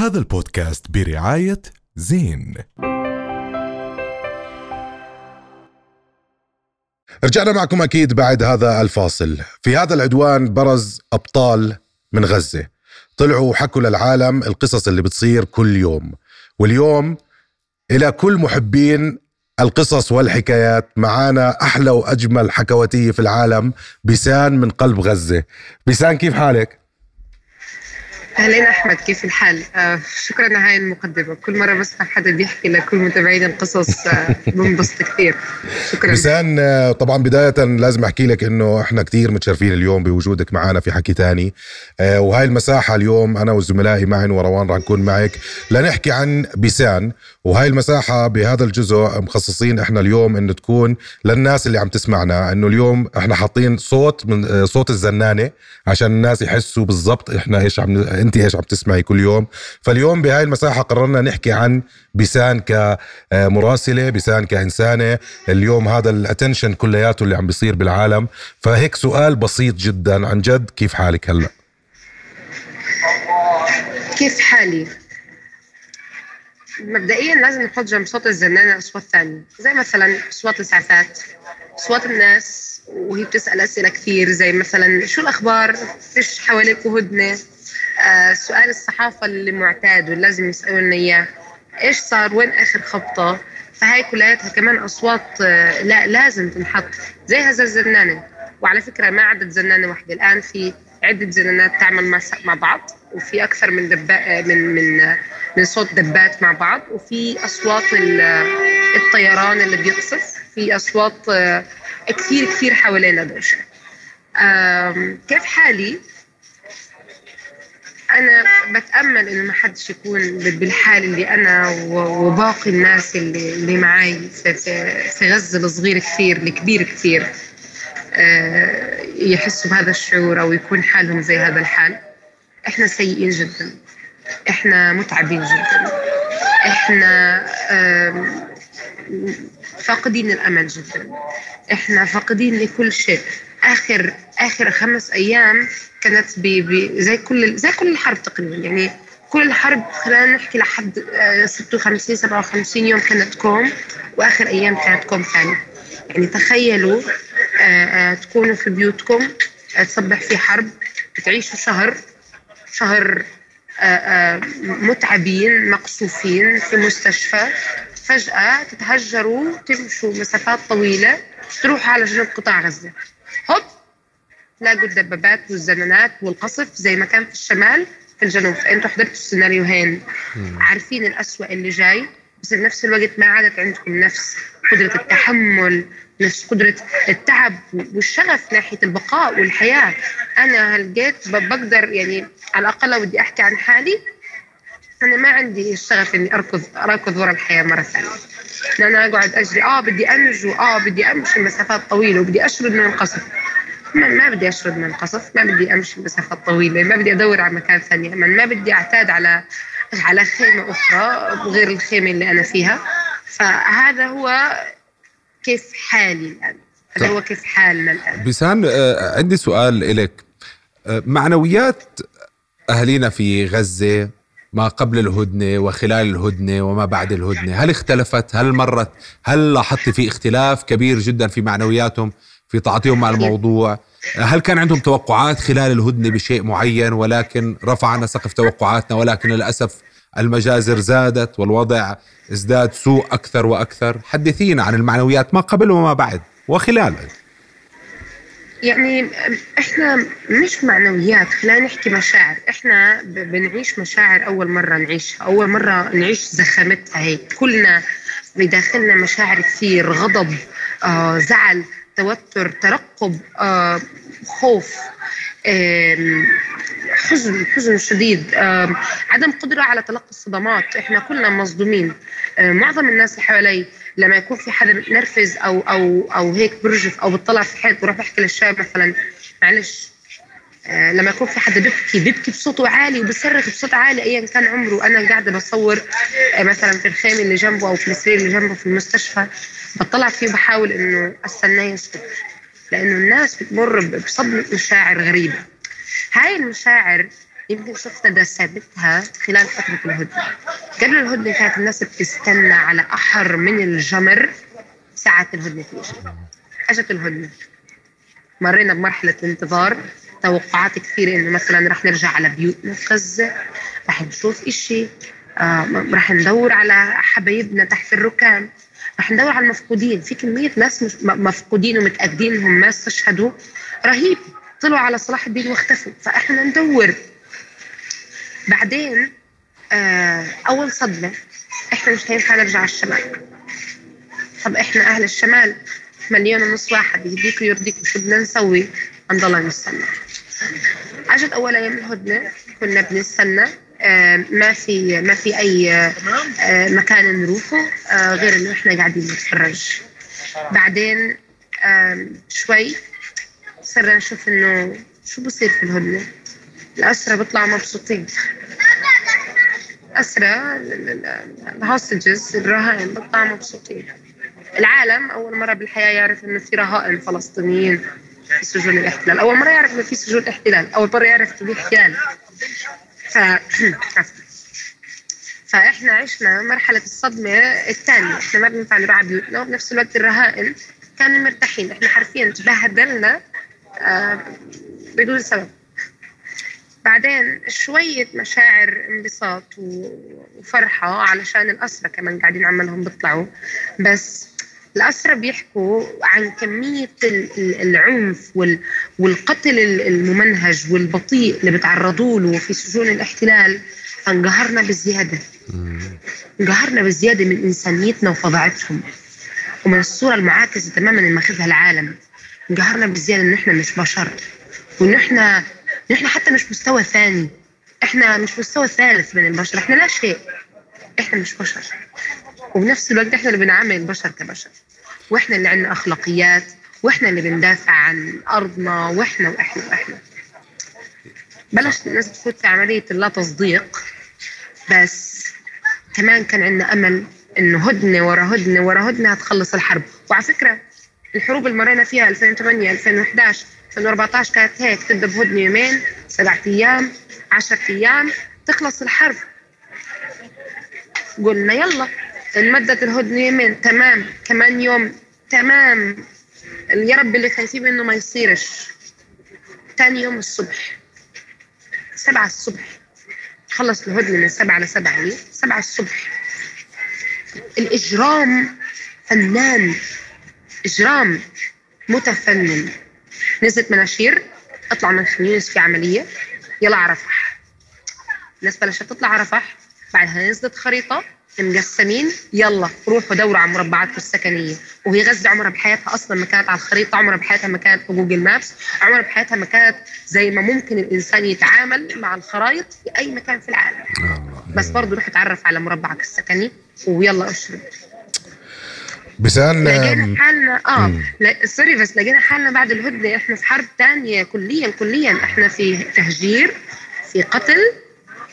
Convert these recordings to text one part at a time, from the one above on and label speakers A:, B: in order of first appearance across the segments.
A: هذا البودكاست برعاية زين.
B: رجعنا معكم أكيد بعد هذا الفاصل. في هذا العدوان برز أبطال من غزة. طلعوا وحكوا للعالم القصص اللي بتصير كل يوم. واليوم إلى كل محبين القصص والحكايات معانا أحلى وأجمل حكواتية في العالم بيسان من قلب غزة. بيسان كيف حالك؟
C: اهلين أحمد كيف الحال؟ آه شكرا على هاي المقدمة، كل مرة بسمع حدا بيحكي لكل متابعين القصص آه بنبسط كثير. شكرا.
B: بيسان آه، طبعا بداية لازم أحكي لك إنه إحنا كثير متشرفين اليوم بوجودك معنا في حكي تاني. آه وهاي المساحة اليوم أنا وزملائي معن وروان راح نكون معك لنحكي عن بيسان. وهاي المساحة بهذا الجزء مخصصين إحنا اليوم انه تكون للناس اللي عم تسمعنا. إنه اليوم إحنا حاطين صوت من صوت الزنانة عشان الناس يحسوا بالضبط إحنا إيش عم انت إيش عم تسمعي كل يوم. فاليوم بهاي المساحة قررنا نحكي عن بيسان كمراسلة بيسان كإنسانة. اليوم هذا الاتنشن كلياته اللي عم بيصير بالعالم. فهيك سؤال بسيط جدا عن جد كيف حالك هلأ؟
C: كيف حالي؟ مبدئيا لازم نحط جنب صوت الزنانة اصوات ثانية زي مثلا أصوات الاسعافات أصوات الناس وهي بتسأل أسئلة كثير زي مثلا شو الأخبار؟ فيش حواليك هدنه؟ آه سؤال الصحافة اللي معتاد واللازم يسالوا إياه إيش صار؟ وين آخر خبطة؟ فهاي كلياتها كمان أصوات آه لا لازم تنحط زي هذا الزنانة وعلى فكرة ما عدت زنانة واحدة الآن في عدة زنانات تعمل مع بعض وفي أكثر من دبا من من من صوت دبات مع بعض وفي أصوات ال- الطيران اللي بيقصف في أصوات آه، كثير كثير حوالينا دوشة. كيف حالي؟ أنا بتأمل إنه ما حدش يكون بالحال اللي أنا وباقي الناس اللي اللي معي في, في, في غزة الصغير كثير الكبير كثير آه، يحسوا بهذا الشعور أو يكون حالهم زي هذا الحال. إحنا سيئين جدا. إحنا متعبين جدا. إحنا فاقدين الأمل جدا. إحنا فاقدين لكل شيء. آخر آخر خمس أيام كانت بي بي زي كل زي كل الحرب تقريبا. يعني كل الحرب خلينا نحكي لحد آه، 56 57 يوم كانت كوم وآخر أيام كانت كوم ثاني يعني تخيلوا آه، آه، تكونوا في بيوتكم آه، تصبح في حرب بتعيشوا شهر شهر آه، آه، متعبين مقصوفين في مستشفى. فجأة تتهجروا تمشوا مسافات طويلة تروحوا على جنوب قطاع غزة. هوب! تلاقوا الدبابات والزنانات والقصف زي ما كان في الشمال في الجنوب. فانتوا حضرتوا السيناريوهين عارفين الأسوأ اللي جاي بس بنفس الوقت ما عادت عندكم نفس قدرة التحمل نفس قدرة التعب والشغف ناحية البقاء والحياة. أنا هلقيت بقدر يعني على الأقل لو بدي أحكي عن حالي. أنا ما عندي الشغف إني أركض أركض ورا الحياة مرة ثانية. لأن أنا أقعد أجري. آه بدي أنجو آه بدي أمشي مسافات طويلة وبدي أشرد من القصف. ما, ما بدي أشرد من القصف. ما بدي أمشي مسافات طويلة. ما بدي أدور على مكان ثاني ما, بدي أعتاد على على خيمة أخرى غير الخيمة اللي أنا فيها. فهذا هو كيف حالي الآن؟ هذا. هو كيف حالنا الآن؟
D: بيسان آه، عندي سؤال لك معنويات أهالينا في غزة ما قبل الهدنة وخلال الهدنة وما بعد الهدنة هل اختلفت؟ هل مرت؟ هل لاحظت في اختلاف كبير جدا في معنوياتهم في تعاطيهم مع الموضوع؟ هل كان عندهم توقعات خلال الهدنة بشيء معين ولكن رفعنا سقف توقعاتنا ولكن للأسف المجازر زادت والوضع ازداد سوء أكثر وأكثر. حدثينا عن المعنويات ما قبل وما بعد وخلال.
C: يعني إحنا مش معنويات خلينا نحكي مشاعر. إحنا بنعيش مشاعر أول مرة نعيشها. أول مرة نعيش زخامتها هيك. كلنا بداخلنا مشاعر كثير غضب آه زعل توتر ترقب آه خوف آم، حزن حزن شديد. عدم قدرة على تلقي الصدمات. إحنا كلنا مصدومين. معظم الناس اللي حوالي لما يكون في حدا متنرفز أو أو أو هيك برجف أو بتطلع في حيط بروح بحكي للشاب مثلا معلش. آه، لما يكون في حدا بيبكي بيبكي بصوته عالي وبصرخ بصوت عالي ايا كان عمره. أنا قاعدة بصور آه، مثلا في الخيمة اللي جنبه أو في السرير اللي جنبه في المستشفى. بطلع فيه وبحاول إنه استناه يسكت لأنه الناس بتمر بصدمة مشاعر غريبة. هاي المشاعر يمكن شفنا ثابتها خلال فترة الهدنة. قبل الهدنة كانت الناس بتستنى على أحر من الجمر ساعة الهدنة تيجي أجت الهدنة. مرينا بمرحلة الانتظار. توقعات كثيرة إنه مثلا رح نرجع على بيوتنا في غزة. رح نشوف إشي. آه رح ندور على حبايبنا تحت الركام. رح ندور على المفقودين. في كمية ناس مفقودين ومتأكدين إنهم ما استشهدوا. رهيب. طلعوا على صلاح الدين واختفوا فإحنا ندور. بعدين آه أول صدمة إحنا مش هينفع نرجع على الشمال. طب إحنا أهل الشمال مليون ونص واحد يهديك ويرضيك شو بدنا نسوي؟ نضلنا نستنى أجت أول أيام الهدنة كنا بنستنى آه، ما في ما في أي آه، مكان نروحه آه، غير إنه إحنا قاعدين نتفرج. بعدين شوي صرنا نشوف إنه شو بصير في الهدنة. الاسرى بيطلعوا مبسوطين. الاسرى الهوستجز الرهائن بيطلعوا مبسوطين. العالم أول مرة بالحياة يعرف إنه في رهائن فلسطينيين في سجون الاحتلال. أول مرة يعرف إنه في سجون احتلال. أول مرة يعرف إنه في احتلال. ف فإحنا عشنا مرحلة الصدمة الثانية. إحنا ما نروح على بيوتنا وبنفس الوقت الرهائن كانوا مرتاحين. إحنا حرفيا تبهدلنا بدون سبب. بعدين شوية مشاعر انبساط وفرحة علشان الأسرة كمان قاعدين عمالهم بيطلعوا. بس الأسرة بيحكوا عن كمية العنف والقتل الممنهج والبطيء اللي بتعرضوا له في سجون الاحتلال. فانقهرنا بالزيادة انقهرنا بالزيادة من إنسانيتنا وفظاعتهم. ومن الصورة المعاكسة تماما اللي ماخذها العالم. انقهرنا بالزيادة إن إحنا مش بشر وإن إحنا إحنا حتى مش مستوى ثاني. إحنا مش مستوى ثالث من البشر إحنا لا شيء. إحنا مش بشر. وبنفس الوقت إحنا اللي بنعامل البشر كبشر. وإحنا اللي عندنا أخلاقيات وإحنا اللي بندافع عن أرضنا وإحنا وإحنا وإحنا. بلشت الناس تفوت في عملية اللا تصديق بس كمان كان عندنا أمل إنه هدنة ورا هدنة ورا هدنة هتخلص الحرب. وعلى فكرة الحروب اللي مرينا فيها 2008 2011 2014 كانت هيك تبدأ بهدنه يومين سبعة أيام 10 أيام تخلص الحرب. قلنا يلا انمدت الهدنة يومين تمام. كمان يوم تمام. يا رب اللي خايفين منه ما يصيرش. تاني يوم الصبح سبعة الصبح. خلص الهدنة من سبعة لسبعة ليه؟ سبعة الصبح. الإجرام فنان. إجرام متفنن. نزلت مناشير اطلع من خميس في عملية. يلا على رفح. الناس بلشت تطلع على رفح. بعدها نزلت خريطة مقسمين يلا روحوا دوروا على مربعاتكم السكنيه وهي غزة عمرها بحياتها أصلا ما كانت على الخريطة. عمرها بحياتها ما كانت في Google Maps. عمرها بحياتها ما كانت زي ما ممكن الإنسان يتعامل مع الخرائط في أي مكان في العالم. بس برضه روح اتعرف على مربعك السكني. ويلا أشرب.
B: بسان
C: لقينا حالنا آه لا sorry بس لقينا حالنا بعد الهدنة. إحنا في حرب ثانية كليا كليا. إحنا في تهجير في قتل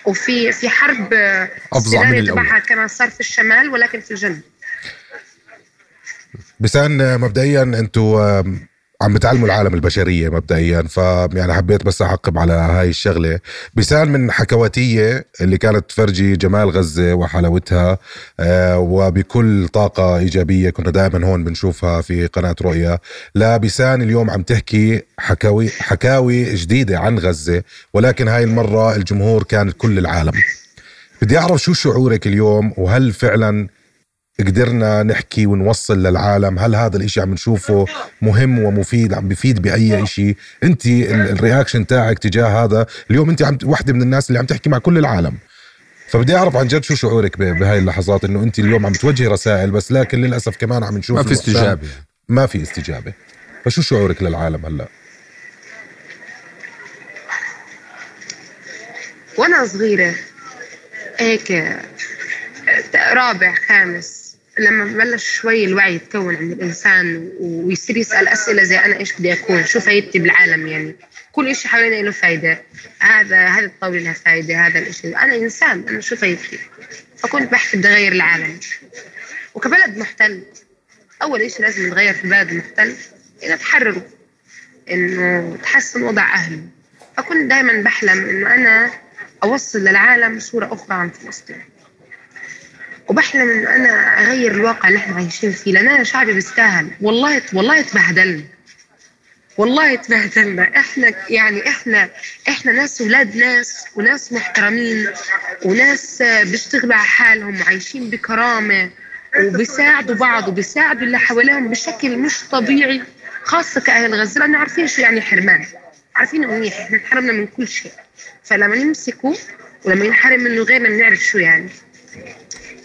C: وفي في حرب
D: أفظع من
C: تبعها كمان صار في الشمال ولكن في الجنوب.
B: بسان مبدئيا أنتم عم بتعلموا العالم البشرية مبدئيا فيعني حبيت بس أعقب على هاي الشغلة. بسان من حكواتية اللي كانت تفرجي جمال غزة وحلاوتها آه وبكل طاقة إيجابية كنا دائما هون بنشوفها في قناة رؤيا. لا بسان اليوم عم تحكي حكاوي حكاوي جديدة عن غزة ولكن هاي المرة الجمهور كان كل العالم. بدي أعرف شو شعورك اليوم وهل فعلا قدرنا نحكي ونوصل للعالم. هل هذا الإشي عم نشوفه مهم ومفيد عم بفيد بأي إشي؟ أنت الرياكشن تاعك تجاه هذا. اليوم أنت عم وحدة من الناس اللي عم تحكي مع كل العالم. فبدي أعرف عن جد شو شعورك بهاي اللحظات إنه أنت اليوم عم توجهي رسائل بس لكن للأسف كمان عم نشوف
D: ما في استجابة.
B: ما في استجابة. فشو شعورك للعالم هلأ؟
C: وأنا صغيرة هيك رابع خامس. لما بلش شوي الوعي يتكون عند الإنسان ويصير يسأل أسئلة زي أنا إيش بدي أكون؟ شو فايدتي بالعالم يعني؟ كل شيء حوالينا له فايدة. هذا هذا الطاولة لها فايدة هذا الشيء أنا إنسان أنا شو فايدتي؟ فكنت بحكي بدي اغير العالم. وكبلد محتل أول شيء لازم يتغير في البلد المحتل إنه تحرره إنه تحسن وضع أهله. فكنت دائما بحلم إنه أنا أوصل للعالم صورة أخرى عن فلسطين. وبحلم إنه أنا أغير الواقع اللي إحنا عايشين فيه لأن أنا شعبي بيستاهل. والله والله تبهدلنا والله تبهدلنا إحنا يعني إحنا إحنا ناس ولاد ناس وناس محترمين وناس بيشتغلوا على حالهم وعايشين بكرامة وبيساعدوا بعض وبيساعدوا اللي حواليهم بشكل مش طبيعي خاصة كأهل غزة لأنه عارفين شو يعني حرمان. عارفين منيح. إحنا انحرمنا من كل شيء. فلما نمسكه ولما ينحرم منه غيرنا بنعرف شو يعني.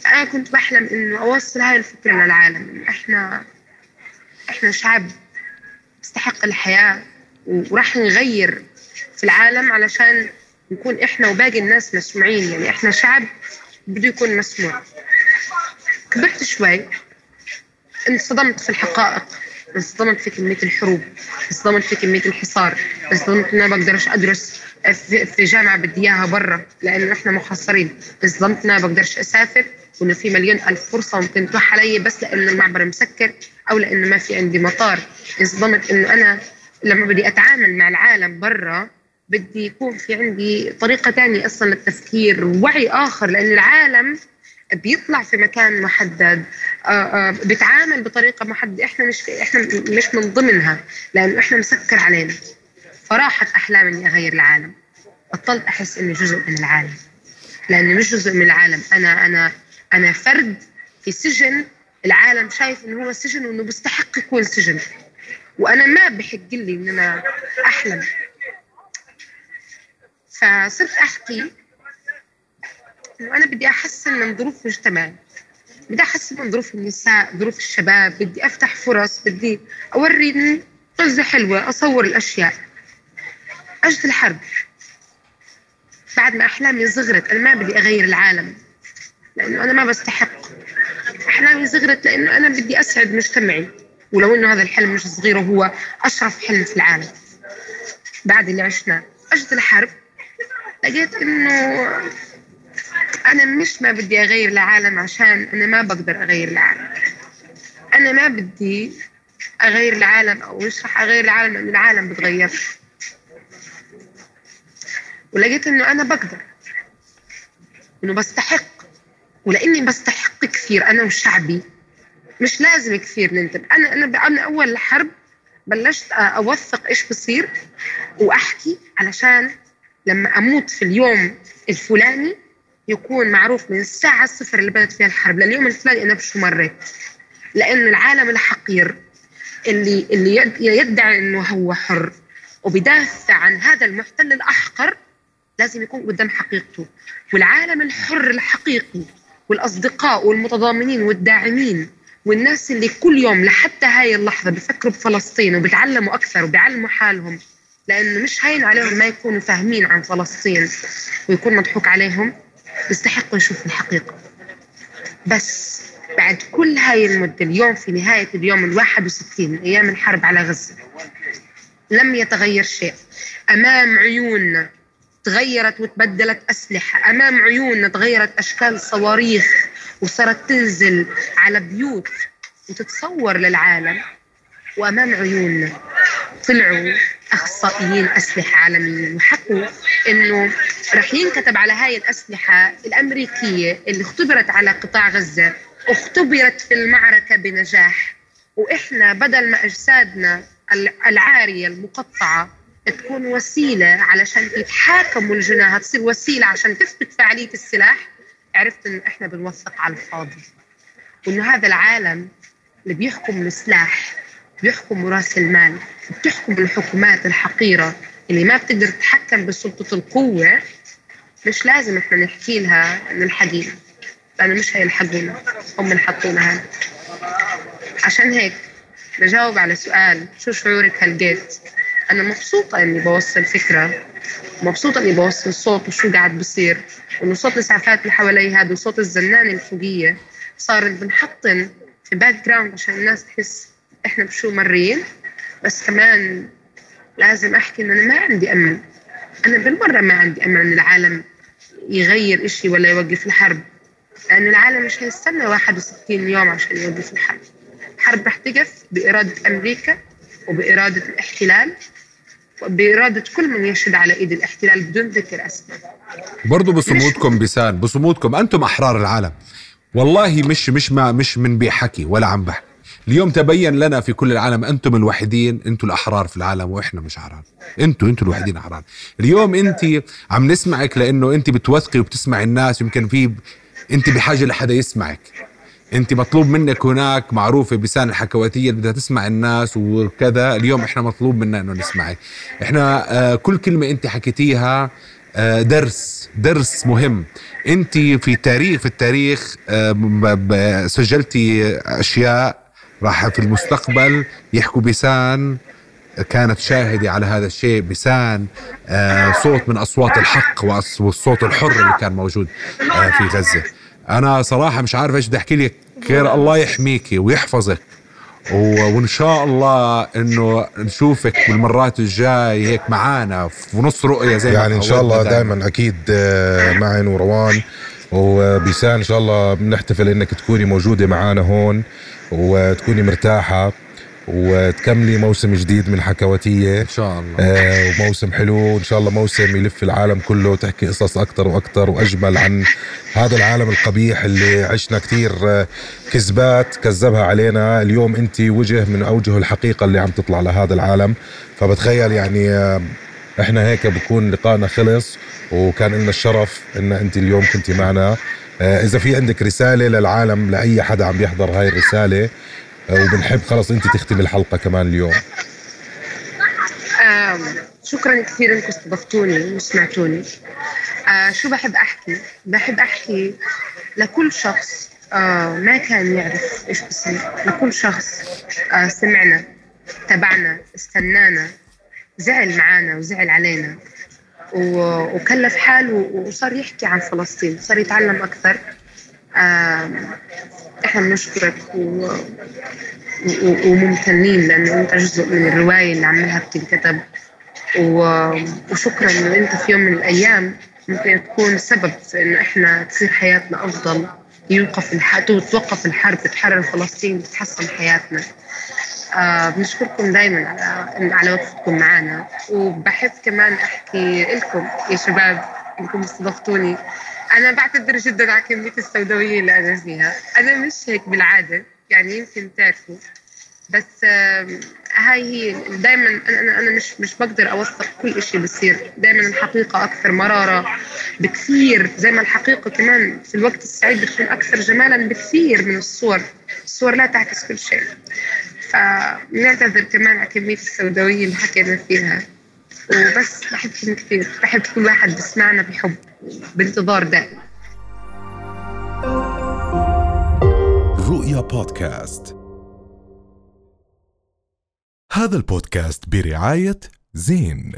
C: أنا كنت بحلم إنه أوصل هاي الفكرة للعالم إنه إحنا إحنا شعب يستحق الحياة وراح نغير في العالم علشان نكون إحنا وباقي الناس مسموعين يعني إحنا شعب بده يكون مسموع. كبرت شوي انصدمت في الحقائق انصدمت في كمية الحروب انصدمت في كمية الحصار انصدمت إن أنا بقدرش أدرس في جامعة بدي إياها برا لأنه إحنا محصرين انصدمت إن أنا بقدرش أسافر. وإنه في مليون ألف فرصة ممكن تروح علي بس لأنه المعبر مسكر أو لأنه ما في عندي مطار. انصدمت إنه أنا لما بدي أتعامل مع العالم برا بدي يكون في عندي طريقة تانية أصلا للتفكير ووعي آخر لأن العالم بيطلع في مكان محدد. آه، آه، بيتعامل بطريقة محددة. إحنا مش إحنا مش من ضمنها لأنه إحنا مسكر علينا. فراحت أحلام إني أغير العالم. بطلت أحس إني جزء من العالم. لأني مش جزء من العالم. أنا أنا أنا فرد في سجن العالم شايف إنه هو سجن وإنه بيستحق يكون سجن. وأنا ما بحق لي إن أنا أحلم. فصرت أحكي إنه أنا بدي أحسن من ظروف مجتمعي بدي أحسن من ظروف النساء ظروف الشباب بدي أفتح فرص بدي أوري غزة حلوة أصور الأشياء. أجد الحرب. بعد ما أحلامي صغرت أنا ما بدي أغير العالم. لأنه أنا ما بستحق. أحلامي صغرت لأنه أنا بدي أسعد مجتمعي. ولو إنه هذا الحلم مش صغير وهو أشرف حلم في العالم. بعد اللي عشناه. أجد الحرب. لقيت إنه أنا مش ما بدي أغير العالم عشان أنا ما بقدر أغير العالم. أنا ما بدي أغير العالم أو مش رح أغير العالم لأن العالم بتغير. ولقيت إنه أنا بقدر. إنه بستحق. ولاني بستحق كثير أنا وشعبي مش لازم كثير ننتبه أنا أنا أنا أول الحرب بلشت أوثق إيش بصير وأحكي علشان لما أموت في اليوم الفلاني يكون معروف من الساعة الصفر اللي بدأت فيها الحرب. لليوم الفلاني أنا بشو مريت؟ لأن العالم الحقير اللي اللي يدعي إنه هو حر وبيدافع عن هذا المحتل الأحقر لازم يكون قدام حقيقته. والعالم الحر الحقيقي والأصدقاء والمتضامنين والداعمين والناس اللي كل يوم لحتى هاي اللحظة بفكروا بفلسطين وبتعلموا أكثر وبيعلموا حالهم لأنه مش هين عليهم ما يكونوا فاهمين عن فلسطين ويكون مضحوك عليهم يستحقوا يشوفوا الحقيقة. بس بعد كل هاي المدة اليوم في نهاية اليوم الواحد وستين أيام الحرب على غزة لم يتغير شيء. أمام عيوننا تغيرت وتبدلت أسلحة. أمام عيوننا تغيرت أشكال صواريخ وصارت تنزل على بيوت وتتصور للعالم. وأمام عيوننا طلعوا أخصائيين أسلحة عالميين وحكوا إنه رح ينكتب على هاي الأسلحة الأمريكية اللي اختبرت على قطاع غزة اختبرت في المعركة بنجاح. وإحنا بدل ما أجسادنا العارية المقطعة تكون وسيلة علشان يتحاكموا الجناها تصير وسيلة عشان تثبت فعالية السلاح. عرفت إنه إحنا بنوثق على الفاضي. وإنه هذا العالم اللي بيحكم السلاح بيحكم رأس المال بتحكم الحكومات الحقيرة اللي ما بتقدر تتحكم بسلطة القوة مش لازم إحنا نحكي لها نلحقينا لأنه مش هيلحقونا هم حطونا هنا. عشان هيك بجاوب على سؤال شو شعورك هلقيت أنا مبسوطة إني بوصل فكرة مبسوطة إني بوصل صوت وشو قاعد بصير وإنه صوت الإسعافات اللي حوالي هذا وصوت الزنانة الفوقية صارت بنحطن في background عشان الناس تحس إحنا بشو مرين بس كمان لازم أحكي إنه أنا ما عندي أمل. أنا بالمرة ما عندي أمل إن العالم يغير إشي ولا يوقف الحرب لأن العالم مش هيستنى 61 يوم عشان يوقف الحرب. الحرب رح تقف بإرادة أمريكا وبإرادة الاحتلال بإرادة كل من يشهد على إيد الاحتلال بدون ذكر أسماء.
D: برضو بصمودكم بسان بصمودكم أنتم أحرار العالم. والله مش مش ما مش من بحكي ولا عم بحكي. اليوم تبين لنا في كل العالم أنتم الوحيدين أنتم الأحرار في العالم وإحنا مش أحرار. أنتم أنتم الوحيدين أحرار. اليوم أنت عم نسمعك لأنه أنت بتوثقي وبتسمعي الناس يمكن في أنت بحاجة لحدا يسمعك. انت مطلوب منك هناك معروفة بسان الحكواتية اللي بدها تسمع الناس وكذا. اليوم إحنا مطلوب منا إنه نسمعك. إحنا آه كل كلمة انت حكيتيها آه درس درس مهم. انت في تاريخ في التاريخ آه سجلتي أشياء راح في المستقبل يحكوا بسان كانت شاهدة على هذا الشيء بسان صوت من أصوات الحق والصوت الحر اللي كان موجود في غزة. أنا صراحة مش عارف إيش بدي أحكي لك. غير الله يحميكي ويحفظك. و- وإن شاء الله إنه نشوفك بالمرات الجاي هيك معانا في نص رؤية زي ما
B: يعني إن شاء الله دائما أكيد آه، معن وروان وبيسان إن شاء الله بنحتفل إنك تكوني موجودة معنا هون وتكوني مرتاحة. وتكملي موسم جديد من حكواتية.
D: إن شاء الله.
B: آه، وموسم حلو. وان شاء الله موسم يلف العالم كله وتحكي قصص أكثر وأكثر وأجمل عن هذا العالم القبيح اللي عشنا كثير آه، كذبات كذبها علينا. اليوم أنت وجه من أوجه الحقيقة اللي عم تطلع لهذا العالم. فبتخيل يعني آه، إحنا هيك بكون لقائنا خلص وكان لنا الشرف إن أنت اليوم كنت معنا. آه، إذا في عندك رسالة للعالم لأي حدا عم يحضر هاي الرسالة وبنحب خلص انت تختمي الحلقة كمان اليوم.
C: شكرا كثير انكم استضفتوني وسمعتوني. آه شو بحب أحكي؟ بحب أحكي لكل شخص آه ما كان يعرف إيش بصير. لكل شخص آه سمعنا تبعنا استنانا زعل معانا وزعل علينا. وكلف حاله وصار يحكي عن فلسطين صار يتعلم أكثر. إحنا بنشكرك و... وممتنين لأنه أنت جزء من الرواية اللي عمالها بتنكتب. و- وشكرا إنه أنت في يوم من الأيام ممكن تكون سبب في إنه إحنا تصير حياتنا أفضل. يوقف الح... توقف الحرب تتحرر فلسطين تتحسن حياتنا. آه بنشكركم دائما على على وقفتكم معنا. وبحب كمان أحكي لكم يا شباب إنكم استضفتوني. أنا بعتذر جدا على كمية السوداويه اللي أنا فيها أنا مش هيك بالعادة يعني يمكن تعرفوا بس هاي هي دائما أنا أنا مش مش بقدر أوثق كل شيء بصير. دائما الحقيقة أكثر مرارة بكثير زي ما الحقيقة كمان في الوقت السعيد بتكون أكثر جمالا بكثير من الصور. الصور لا تعكس كل شيء. فنعتذر كمان على كمية السوداويه اللي حكينا فيها. وبس بحبكم كثير. بحب كل واحد بسمعنا بحب بانتظار دائم.
A: رؤيا بودكاست. هذا البودكاست برعاية زين.